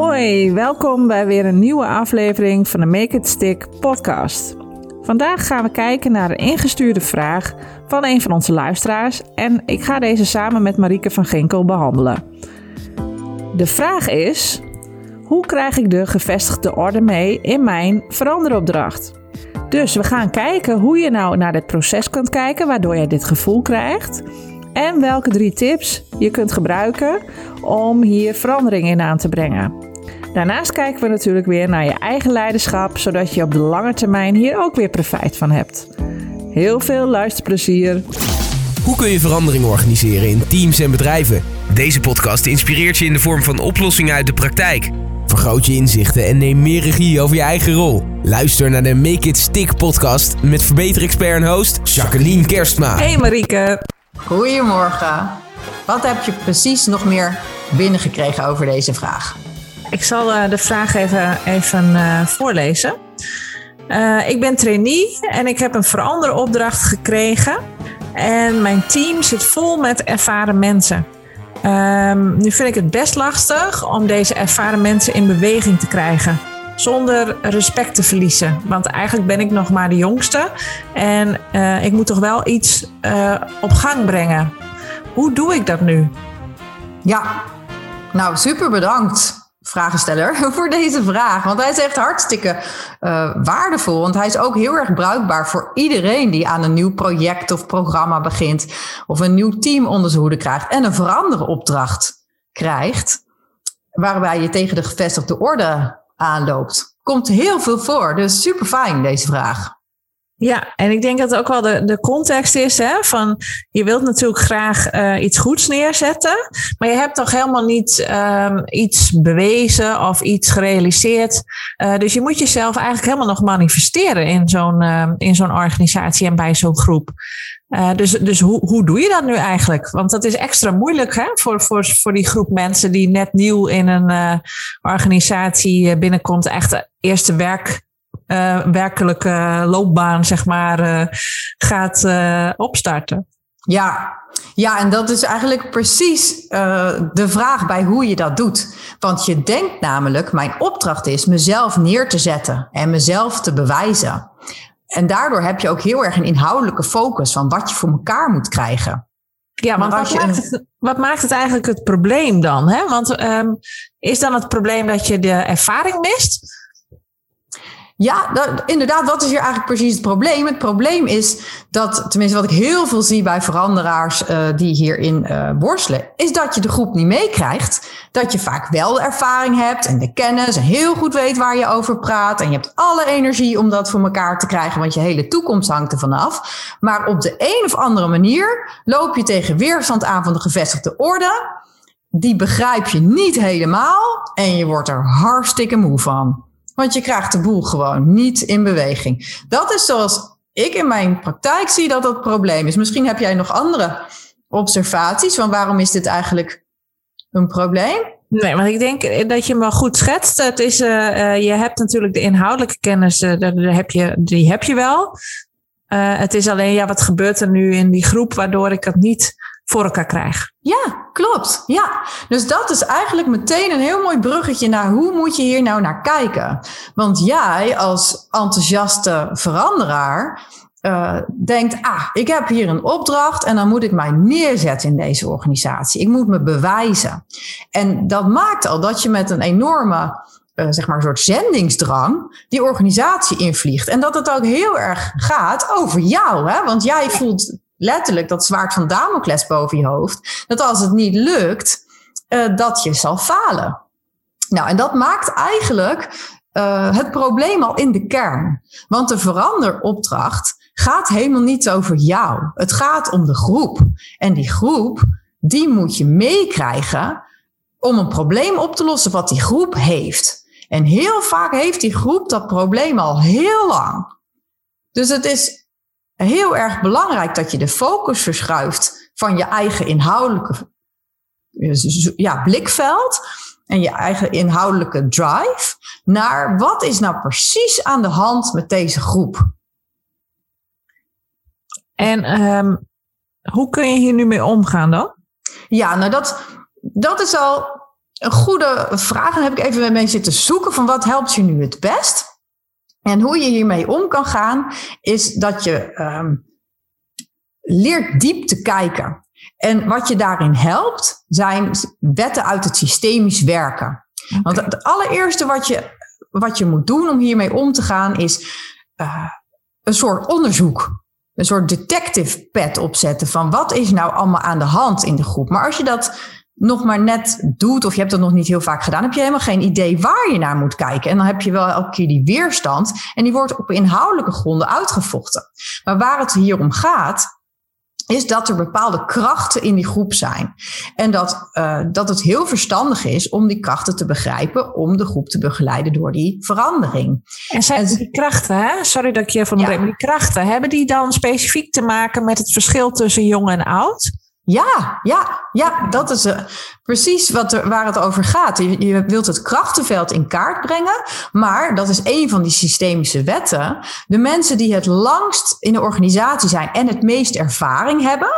Hoi, welkom bij weer een nieuwe aflevering van de Make It Stick podcast. Vandaag gaan we kijken naar een ingestuurde vraag van een van onze luisteraars en ik ga deze samen met Marieke van Ginkel behandelen. De vraag is: hoe krijg ik de gevestigde orde mee in mijn veranderopdracht? Dus we gaan kijken hoe je nou naar dit proces kunt kijken waardoor je dit gevoel krijgt. En welke drie tips je kunt gebruiken om hier verandering in aan te brengen. Daarnaast kijken we natuurlijk weer naar je eigen leiderschap, zodat je op de lange termijn hier ook weer profijt van hebt. Heel veel luisterplezier. Hoe kun je verandering organiseren in teams en bedrijven? Deze podcast inspireert je in de vorm van oplossingen uit de praktijk. Vergroot je inzichten en neem meer regie over je eigen rol. Luister naar de Make It Stick podcast met verbeterexpert en host Jacqueline Kerstma. Hey Marieke. Goedemorgen. Wat heb je precies nog meer binnengekregen over deze vraag? Ik zal uh, de vraag even, even uh, voorlezen. Uh, ik ben trainee en ik heb een veranderopdracht gekregen. En mijn team zit vol met ervaren mensen. Um, nu vind ik het best lastig om deze ervaren mensen in beweging te krijgen. Zonder respect te verliezen. Want eigenlijk ben ik nog maar de jongste. En ik moet toch wel iets op gang brengen. Hoe doe ik dat nu? Ja, nou super bedankt vragensteller voor deze vraag. Want hij is echt hartstikke uh, waardevol. Want hij is ook heel erg bruikbaar voor iedereen die aan een nieuw project of programma begint. Of een nieuw team onder zijn hoede krijgt. En een veranderopdracht krijgt. Waarbij je tegen de gevestigde orde aanloopt. Komt heel veel voor. Dus super fijn deze vraag. Ja, en ik denk dat het ook wel de, de context is hè, van je wilt natuurlijk graag uh, iets goeds neerzetten, maar je hebt toch helemaal niet um, iets bewezen of iets gerealiseerd. Uh, dus je moet jezelf eigenlijk helemaal nog manifesteren in zo'n uh, in zo'n organisatie en bij zo'n groep. dus dus hoe, hoe doe je dat nu eigenlijk? Want dat is extra moeilijk hè, voor, voor, voor die groep mensen die net nieuw in een organisatie binnenkomt, echt eerste werk werkelijke loopbaan, zeg maar, uh, gaat uh, opstarten. Ja. ja, en dat is eigenlijk precies de vraag bij hoe je dat doet. Want je denkt namelijk, mijn opdracht is mezelf neer te zetten en mezelf te bewijzen. En daardoor heb je ook heel erg een inhoudelijke focus van wat je voor elkaar moet krijgen. Ja, want wat, maakt het, wat maakt het eigenlijk het probleem dan? Hè? Want um, is dan het probleem dat je de ervaring mist? Ja, inderdaad, wat is hier eigenlijk precies het probleem? Het probleem is dat, tenminste wat ik heel veel zie bij veranderaars uh, die hierin uh, worstelen, is dat je de groep niet meekrijgt. Dat je vaak wel ervaring hebt en de kennis en heel goed weet waar je over praat. En je hebt alle energie om dat voor elkaar te krijgen, want je hele toekomst hangt ervan af. Maar op de een of andere manier loop je tegen weerstand aan van de gevestigde orde. Die begrijp je niet helemaal en je wordt er hartstikke moe van. Want je krijgt de boel gewoon niet in beweging. Dat is zoals ik in mijn praktijk zie dat dat probleem is. Misschien heb jij nog andere observaties van waarom is dit eigenlijk een probleem? Nee, maar ik denk dat je wel goed schetst. Het is, uh, je hebt natuurlijk de inhoudelijke kennis, daar heb je, die heb je wel. Het is alleen, ja, wat gebeurt er nu in die groep waardoor ik het niet voor elkaar krijg. Ja, klopt. Ja, dus dat is eigenlijk meteen een heel mooi bruggetje naar hoe moet je hier nou naar kijken. Want jij als enthousiaste veranderaar uh, denkt, ah, ik heb hier een opdracht en dan moet ik mij neerzetten in deze organisatie. Ik moet me bewijzen. En dat maakt al dat je met een enorme uh, zeg maar een soort zendingsdrang die organisatie invliegt. En dat het ook heel erg gaat over jou. Hè? Want jij voelt letterlijk dat zwaard van Damocles boven je hoofd. Dat als het niet lukt, uh, dat je zal falen. Nou, en dat maakt eigenlijk uh, het probleem al in de kern. Want de veranderopdracht gaat helemaal niet over jou. Het gaat om de groep. En die groep, die moet je meekrijgen om een probleem op te lossen wat die groep heeft. En heel vaak heeft die groep dat probleem al heel lang. Dus het is heel erg belangrijk dat je de focus verschuift van je eigen inhoudelijke ja, blikveld en je eigen inhoudelijke drive naar wat is nou precies aan de hand met deze groep. En um, hoe kun je hier nu mee omgaan dan? Ja, nou dat, dat is al een goede vraag. En heb ik even mee zitten zoeken van wat helpt je nu het best. En hoe je hiermee om kan gaan, is dat je um, leert diep te kijken. En wat je daarin helpt, zijn wetten uit het systemisch werken. Want het allereerste wat je, wat je moet doen om hiermee om te gaan, is uh, een soort onderzoek. Een soort detective pad opzetten van wat is nou allemaal aan de hand in de groep. Maar als je dat nog maar net doet, of je hebt dat nog niet heel vaak gedaan, heb je helemaal geen idee waar je naar moet kijken. En dan heb je wel elke keer die weerstand. En die wordt op inhoudelijke gronden uitgevochten. Maar waar het hier om gaat, is dat er bepaalde krachten in die groep zijn. En dat, uh, dat het heel verstandig is om die krachten te begrijpen, om de groep te begeleiden door die verandering. En zijn die krachten, hè? sorry dat ik je van ja. die krachten, hebben die dan specifiek te maken met het verschil tussen jong en oud? Ja, ja, ja, dat is uh, precies wat er, waar het over gaat. Je, wilt het krachtenveld in kaart brengen, maar dat is een van die systemische wetten. De mensen die het langst in de organisatie zijn en het meest ervaring hebben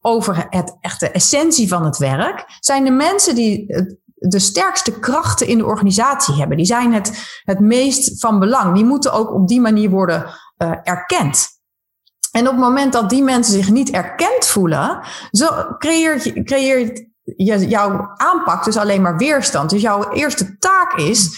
over het echte essentie van het werk, zijn de mensen die de sterkste krachten in de organisatie hebben. Die zijn het, het meest van belang. Die moeten ook op die manier worden uh, erkend. En op het moment dat die mensen zich niet erkend voelen, zo creëert, creëert je, jouw aanpak dus alleen maar weerstand. Dus jouw eerste taak is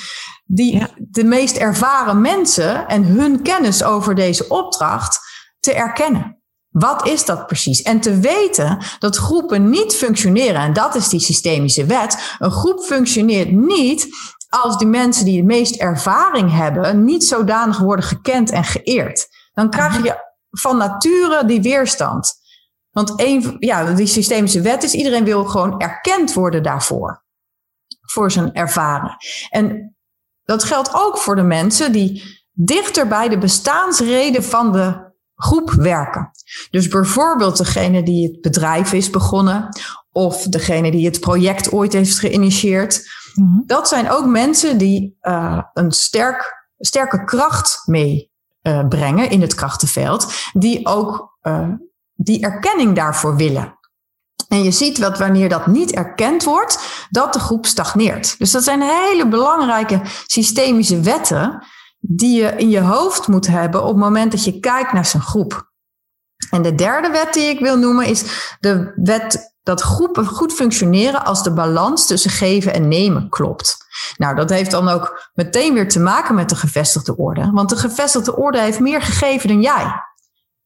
die, de meest ervaren mensen en hun kennis over deze opdracht te erkennen. Wat is dat precies? En te weten dat groepen niet functioneren, en dat is die systemische wet. Een groep functioneert niet als die mensen die de meest ervaring hebben, niet zodanig worden gekend en geëerd. Dan krijg je van nature die weerstand. Want een, ja, die systemische wet is, iedereen wil gewoon erkend worden daarvoor. Voor zijn ervaren. En dat geldt ook voor de mensen die dichter bij de bestaansreden van de groep werken. Dus bijvoorbeeld degene die het bedrijf is begonnen, of degene die het project ooit heeft geïnitieerd. Mhm. Dat zijn ook mensen die uh, een sterk, sterke kracht mee uh, brengen in het krachtenveld, die ook uh, die erkenning daarvoor willen. En je ziet dat wanneer dat niet erkend wordt, dat de groep stagneert. Dus dat zijn hele belangrijke systemische wetten die je in je hoofd moet hebben op het moment dat je kijkt naar zijn groep. En de derde wet die ik wil noemen is de wet dat groepen goed functioneren als de balans tussen geven en nemen klopt. Nou, dat heeft dan ook meteen weer te maken met de gevestigde orde. Want de gevestigde orde heeft meer gegeven dan jij.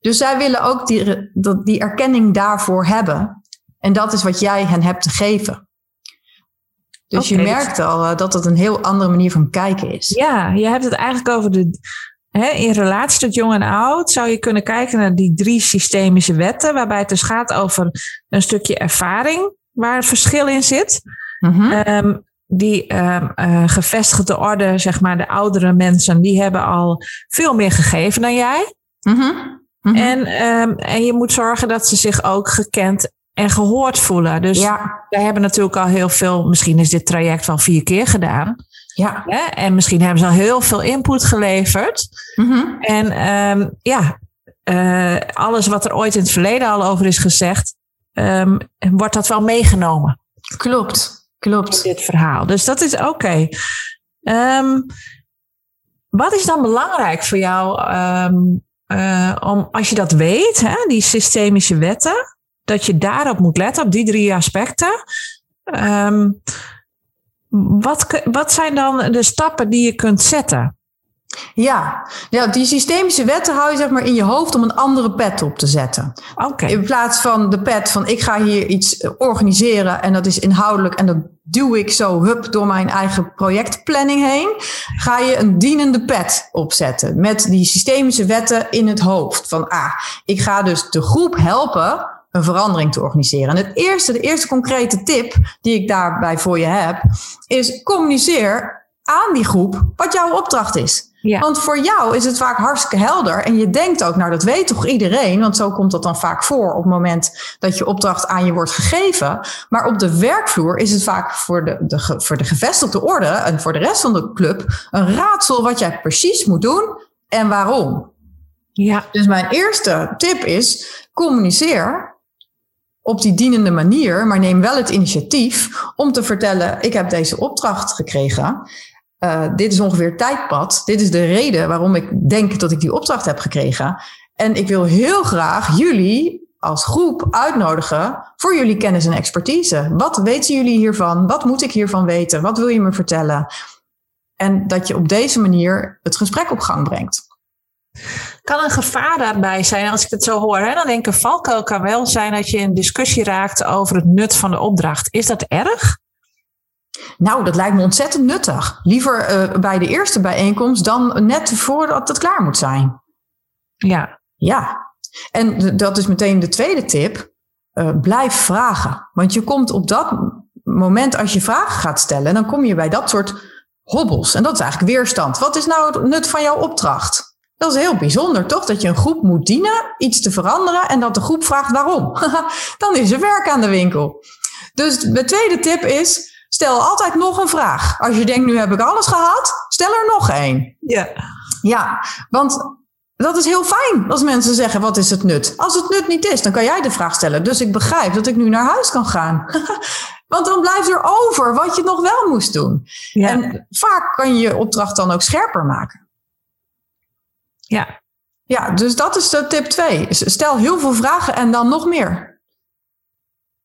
Dus zij willen ook die, die erkenning daarvoor hebben. En dat is wat jij hen hebt te geven. Dus je merkt al uh, dat het een heel andere manier van kijken is. Ja, je hebt het eigenlijk over de. Hè, in relatie tot jong en oud zou je kunnen kijken naar die drie systemische wetten, waarbij het dus gaat over een stukje ervaring waar het verschil in zit. Mm -hmm die uh, uh, gevestigde orde, zeg maar, de oudere mensen, die hebben al veel meer gegeven dan jij. Mm -hmm. En, um, en je moet zorgen dat ze zich ook gekend en gehoord voelen. Dus ja. wij hebben natuurlijk al heel veel, misschien is dit traject wel vier keer gedaan. Ja. Hè? En misschien hebben ze al heel veel input geleverd. Mm -hmm. En um, ja, uh, alles wat er ooit in het verleden al over is gezegd, um, wordt dat wel meegenomen. Klopt. Klopt. dit verhaal. Dus dat is oké. Okay. Um, wat is dan belangrijk voor jou uh, om, als je dat weet, hè, die systemische wetten, dat je daarop moet letten, op die drie aspecten? Wat, wat zijn dan de stappen die je kunt zetten? Ja, ja, die systemische wetten hou je zeg maar in je hoofd om een andere pet op te zetten. Oké. In plaats van de pet van ik ga hier iets organiseren en dat is inhoudelijk en dat duw ik zo hup door mijn eigen projectplanning heen, ga je een dienende pet opzetten met die systemische wetten in het hoofd. Van ah, ik ga dus de groep helpen een verandering te organiseren. En het eerste, de eerste concrete tip die ik daarbij voor je heb, is communiceer aan die groep wat jouw opdracht is. Ja. Want voor jou is het vaak hartstikke helder. En je denkt ook, nou dat weet toch iedereen? Want zo komt dat dan vaak voor op het moment dat je opdracht aan je wordt gegeven. Maar op de werkvloer is het vaak voor de, de, voor de gevestigde orde en voor de rest van de club een raadsel wat jij precies moet doen en waarom. Ja. Dus mijn eerste tip is: communiceer op die dienende manier, maar neem wel het initiatief om te vertellen: ik heb deze opdracht gekregen. Uh, dit is ongeveer tijdpad. Dit is de reden waarom ik denk dat ik die opdracht heb gekregen. En ik wil heel graag jullie als groep uitnodigen voor jullie kennis en expertise. Wat weten jullie hiervan? Wat moet ik hiervan weten? Wat wil je me vertellen? En dat je op deze manier het gesprek op gang brengt. Kan een gevaar daarbij zijn, als ik het zo hoor? Hè? Dan denk ik, een valkuil kan wel zijn dat je in discussie raakt over het nut van de opdracht. Is dat erg? Nou, dat lijkt me ontzettend nuttig. Liever uh, bij de eerste bijeenkomst dan net voordat het klaar moet zijn. Ja. Ja. En dat is meteen de tweede tip. Uh, blijf vragen. Want je komt op dat moment, als je vragen gaat stellen, dan kom je bij dat soort hobbels. En dat is eigenlijk weerstand. Wat is nou het nut van jouw opdracht? Dat is heel bijzonder, toch? Dat je een groep moet dienen, iets te veranderen en dat de groep vraagt waarom. Dan is er werk aan de winkel. Dus de tweede tip is, stel altijd nog een vraag. Als je denkt, nu heb ik alles gehad, stel er nog één. Ja. Ja, want dat is heel fijn als mensen zeggen, wat is het nut? Als het nut niet is, dan kan jij de vraag stellen. Dus ik begrijp dat ik nu naar huis kan gaan. Want dan blijft er over wat je nog wel moest doen. Ja. En vaak kan je je opdracht dan ook scherper maken. Ja. Ja, dus dat is de tip 2. Stel heel veel vragen en dan nog meer.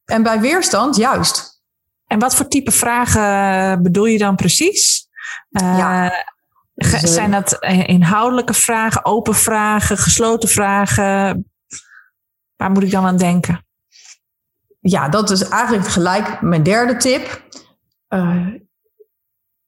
En bij weerstand juist. En wat voor type vragen bedoel je dan precies? Uh, ja. Dus, zijn dat inhoudelijke vragen, open vragen, gesloten vragen? Waar moet ik dan aan denken? Ja, dat is eigenlijk gelijk mijn derde tip. Uh,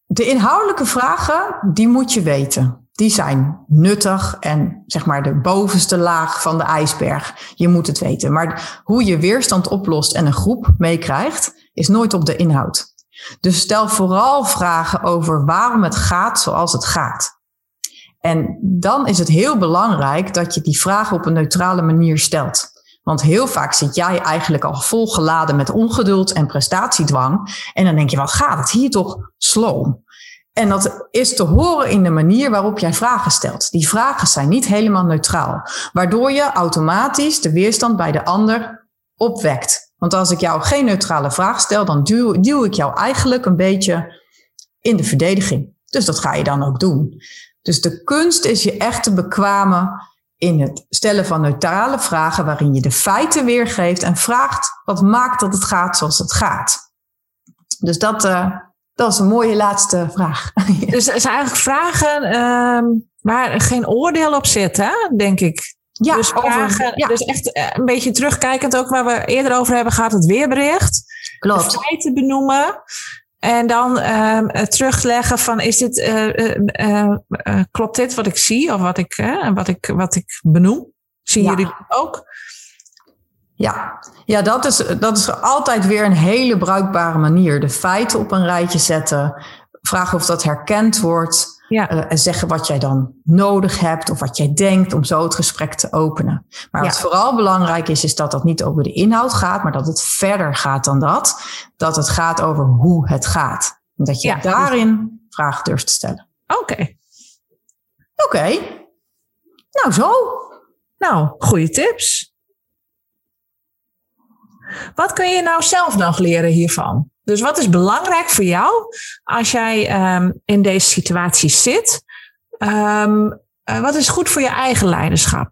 de inhoudelijke vragen, die moet je weten die zijn nuttig en zeg maar de bovenste laag van de ijsberg. Je moet het weten. Maar hoe je weerstand oplost en een groep meekrijgt, is nooit op de inhoud. Dus stel vooral vragen over waarom het gaat zoals het gaat. En dan is het heel belangrijk dat je die vragen op een neutrale manier stelt. Want heel vaak zit jij eigenlijk al volgeladen met ongeduld en prestatiedwang. En dan denk je, wat gaat het hier toch sloom? En dat is te horen in de manier waarop jij vragen stelt. Die vragen zijn niet helemaal neutraal, waardoor je automatisch de weerstand bij de ander opwekt. Want als ik jou geen neutrale vraag stel, dan duw, duw ik jou eigenlijk een beetje in de verdediging. Dus dat ga je dan ook doen. Dus de kunst is je echt te bekwamen in het stellen van neutrale vragen, waarin je de feiten weergeeft en vraagt wat maakt dat het gaat zoals het gaat. Dus dat, uh, dat is een mooie laatste vraag. dus het zijn eigenlijk vragen uh, waar geen oordeel op zit, hè? denk ik. Ja, dus, vragen, ja. dus echt eh, een beetje terugkijkend ook waar we eerder over hebben gehad, het weerbericht. Klopt. feiten benoemen. En dan uh, terugleggen van is dit, uh, klopt dit wat ik zie of wat ik, wat ik, wat ik benoem? Zien jullie ook? Ja, ja dat, is, dat is altijd weer een hele bruikbare manier. De feiten op een rijtje zetten, vragen of dat herkend wordt. Ja. Uh, en zeggen wat jij dan nodig hebt of wat jij denkt om zo het gesprek te openen. Maar wat vooral belangrijk is, is dat dat niet over de inhoud gaat, maar dat het verder gaat dan dat. Dat het gaat over hoe het gaat. En dat je ja, daarin vragen durft te stellen. Oké. Oké. Nou, zo. Nou, goede tips. Wat kun je nou zelf nog leren hiervan? Dus wat is belangrijk voor jou als jij um, in deze situatie zit? Um, uh, wat is goed voor je eigen leiderschap?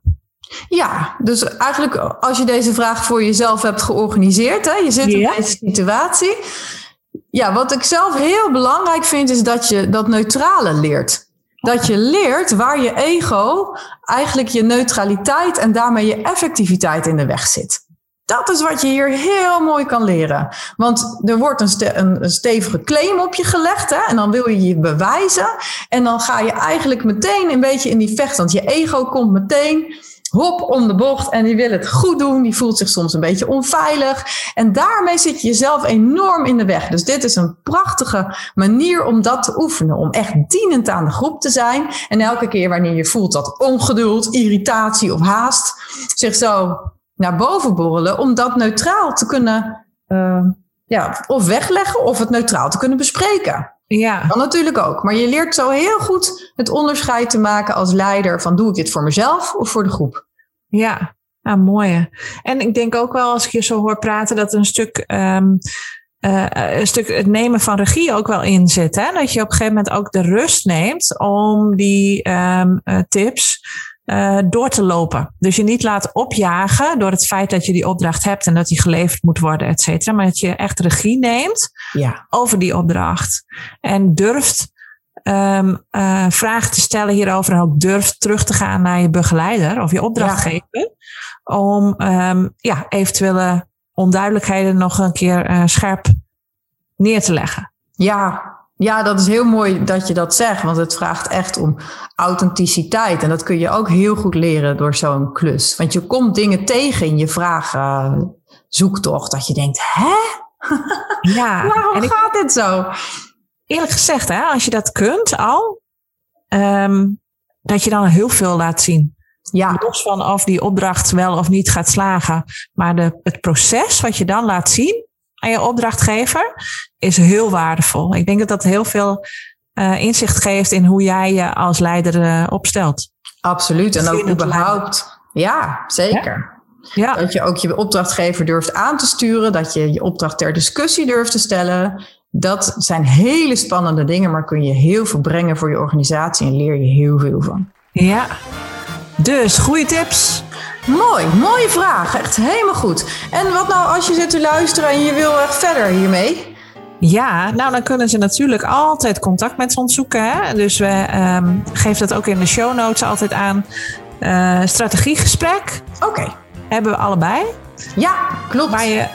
Ja, dus eigenlijk als je deze vraag voor jezelf hebt georganiseerd, hè, je zit in deze situatie. Ja, wat ik zelf heel belangrijk vind, is dat je dat neutrale leert. Dat je leert waar je ego eigenlijk je neutraliteit en daarmee je effectiviteit in de weg zit. Dat is wat je hier heel mooi kan leren. Want er wordt een, een, stevige claim op je gelegd. Hè? En dan wil je je bewijzen. En dan ga je eigenlijk meteen een beetje in die vecht. Want je ego komt meteen hop om de bocht. En die wil het goed doen. Die voelt zich soms een beetje onveilig. En daarmee zit je jezelf enorm in de weg. Dus dit is een prachtige manier om dat te oefenen. Om echt dienend aan de groep te zijn. En elke keer wanneer je voelt dat ongeduld, irritatie of haast zich zo naar boven borrelen om dat neutraal te kunnen uh, ja, of wegleggen of het neutraal te kunnen bespreken. Ja. Dan natuurlijk ook. Maar je leert zo heel goed het onderscheid te maken als leider van doe ik dit voor mezelf of voor de groep. Ja, Ah, mooi. En ik denk ook wel, als ik je zo hoor praten, dat een stuk, ehm, eh, een stuk het nemen van regie ook wel in zit. Hè? Dat je op een gegeven moment ook de rust neemt om die ehm, eh, tips uh, door te lopen. Dus je niet laat opjagen door het feit dat je die opdracht hebt en dat die geleverd moet worden, et cetera. Maar dat je echt regie neemt ja. over die opdracht. En durft um, uh, vragen te stellen hierover en ook durft terug te gaan naar je begeleider of je opdrachtgever. Ja. Om um, ja, eventuele onduidelijkheden nog een keer uh, scherp neer te leggen. Ja, ja, dat is heel mooi dat je dat zegt, want het vraagt echt om authenticiteit. En dat kun je ook heel goed leren door zo'n klus. Want je komt dingen tegen in je vragen zoektocht, dat je denkt, hè? Ja, waarom en gaat dit zo? Eerlijk gezegd, hè, als je dat kunt al, um, dat je dan heel veel laat zien. Ja. Los van of die opdracht wel of niet gaat slagen. Maar de, het proces wat je dan laat zien, aan je opdrachtgever is heel waardevol. Ik denk dat dat heel veel uh, inzicht geeft in hoe jij je als leider uh, opstelt. Absoluut. En ook überhaupt. Ja, zeker. Ja? Dat je ook je opdrachtgever durft aan te sturen. Dat je je opdracht ter discussie durft te stellen. Dat zijn hele spannende dingen, maar kun je heel veel brengen voor je organisatie en leer je heel veel van. Ja, dus goede tips. Mooi, mooie vraag. Echt helemaal goed. En wat nou als je zit te luisteren en je wil echt verder hiermee? Ja, nou dan kunnen ze natuurlijk altijd contact met ons zoeken. Hè? Dus we um, geven dat ook in de show notes altijd aan. Uh, strategiegesprek. Oké. Hebben we allebei. Ja, klopt. Waar je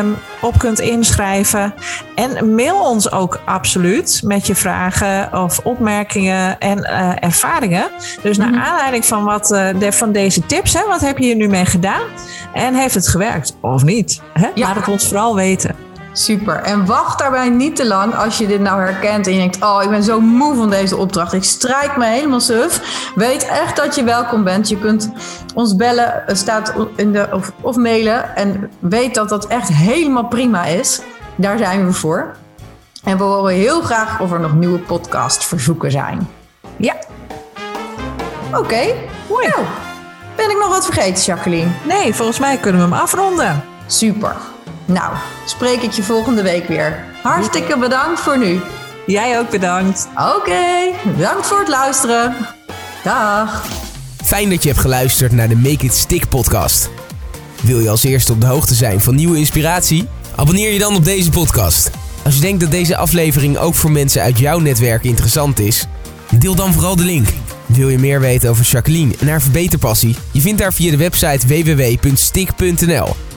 um, op kunt inschrijven. En mail ons ook absoluut met je vragen of opmerkingen en uh, ervaringen. Dus naar -hmm. aanleiding van, wat, uh, de, van deze tips, hè, wat heb je hier nu mee gedaan? En heeft het gewerkt of niet? Hè? Ja. Laat het ons vooral weten. Super. En wacht daarbij niet te lang als je dit nou herkent en je denkt: Oh, ik ben zo moe van deze opdracht. Ik strijk me helemaal suf. Weet echt dat je welkom bent. Je kunt ons bellen, het staat in de, of, of mailen. En weet dat dat echt helemaal prima is. Daar zijn we voor. En we horen heel graag of er nog nieuwe podcastverzoeken zijn. Ja. Oké. Okay. Mooi. Nou, ben ik nog wat vergeten, Jacqueline? Nee, volgens mij kunnen we hem afronden. Super. Nou, spreek ik je volgende week weer. Hartstikke bedankt voor nu. Jij ook bedankt. Oké, okay, bedankt voor het luisteren. Dag. Fijn dat je hebt geluisterd naar de Make It Stick podcast. Wil je als eerste op de hoogte zijn van nieuwe inspiratie? Abonneer je dan op deze podcast. Als je denkt dat deze aflevering ook voor mensen uit jouw netwerk interessant is, deel dan vooral de link. Wil je meer weten over Jacqueline en haar verbeterpassie? Je vindt haar via de website www.stick.nl.